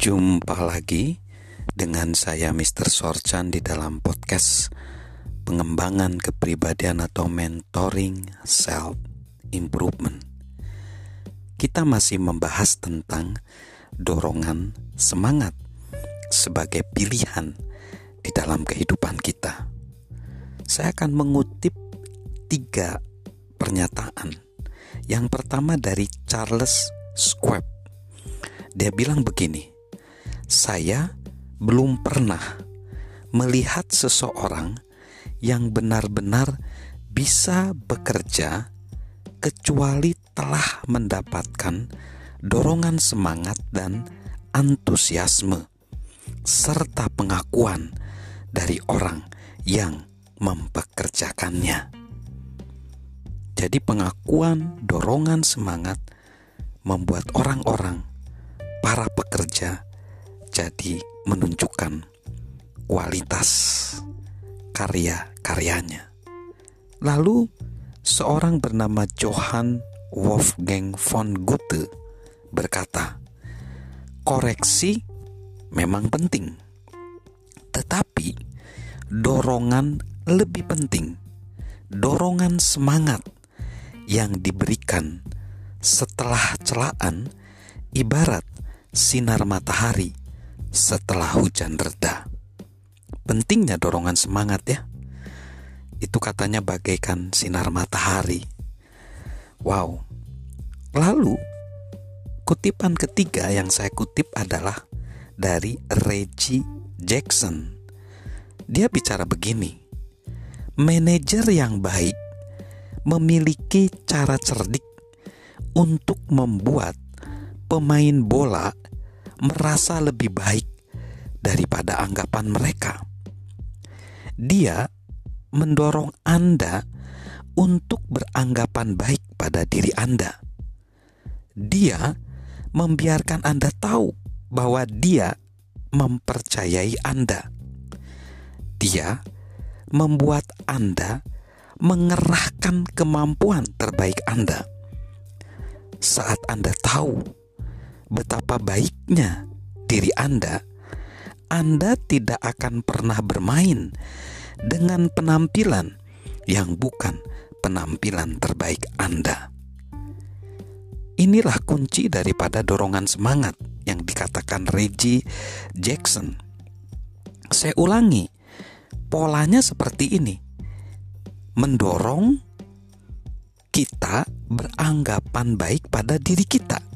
Jumpa lagi dengan saya Mr. Sorchan di dalam podcast pengembangan kepribadian atau mentoring self improvement. Kita masih membahas tentang dorongan semangat sebagai pilihan di dalam kehidupan kita. Saya akan mengutip tiga pernyataan. Yang pertama dari Charles Schwab. Dia bilang begini, saya belum pernah melihat seseorang yang benar-benar bisa bekerja kecuali telah mendapatkan dorongan semangat dan antusiasme serta pengakuan dari orang yang mempekerjakannya. Jadi pengakuan, dorongan semangat membuat orang-orang para pekerja jadi menunjukkan kualitas karya-karyanya. Lalu seorang bernama Johann Wolfgang von Goethe berkata, "Koreksi memang penting, tetapi dorongan lebih penting. Dorongan semangat yang diberikan setelah celaan ibarat sinar matahari setelah hujan reda. Pentingnya dorongan semangat ya. Itu katanya bagaikan sinar matahari. Wow. Lalu kutipan ketiga yang saya kutip adalah dari Reggie Jackson. Dia bicara begini. Manajer yang baik memiliki cara cerdik untuk membuat pemain bola merasa lebih baik daripada anggapan mereka. Dia mendorong Anda untuk beranggapan baik pada diri Anda. Dia membiarkan Anda tahu bahwa dia mempercayai Anda. Dia membuat Anda mengerahkan kemampuan terbaik Anda. Saat Anda tahu betapa baiknya diri Anda, Anda tidak akan pernah bermain dengan penampilan yang bukan penampilan terbaik Anda. Inilah kunci daripada dorongan semangat yang dikatakan Reggie Jackson. Saya ulangi, polanya seperti ini: mendorong kita beranggapan baik pada diri kita.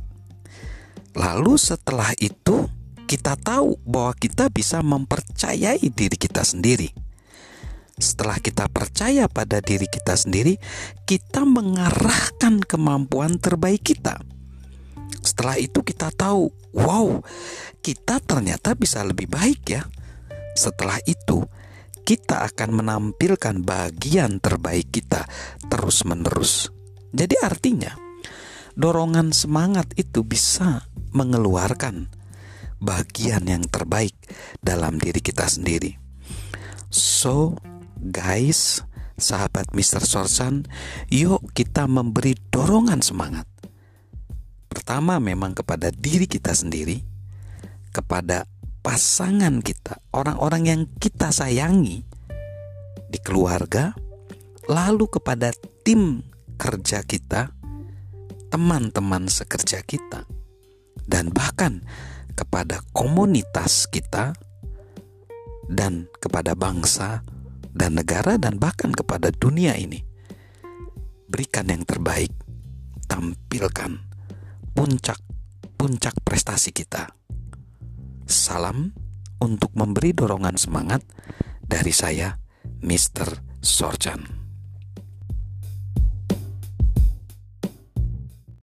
Lalu setelah itu kita tahu bahwa kita bisa mempercayai diri kita sendiri. Setelah kita percaya pada diri kita sendiri, kita mengarahkan kemampuan terbaik kita. Setelah itu kita tahu, wow, kita ternyata bisa lebih baik ya. Setelah itu, kita akan menampilkan bagian terbaik kita terus-menerus. Jadi artinya, dorongan semangat itu bisa mengeluarkan bagian yang terbaik dalam diri kita sendiri. So, guys, sahabat Mr. Sorsan, yuk kita memberi dorongan semangat. Pertama memang kepada diri kita sendiri, kepada pasangan kita, orang-orang yang kita sayangi di keluarga, lalu kepada tim kerja kita, teman-teman sekerja kita, dan bahkan kepada komunitas kita, dan kepada bangsa dan negara, dan bahkan kepada dunia ini. Berikan yang terbaik, tampilkan puncak-puncak prestasi kita. Salam untuk memberi dorongan semangat dari saya, Mr. Sorjan.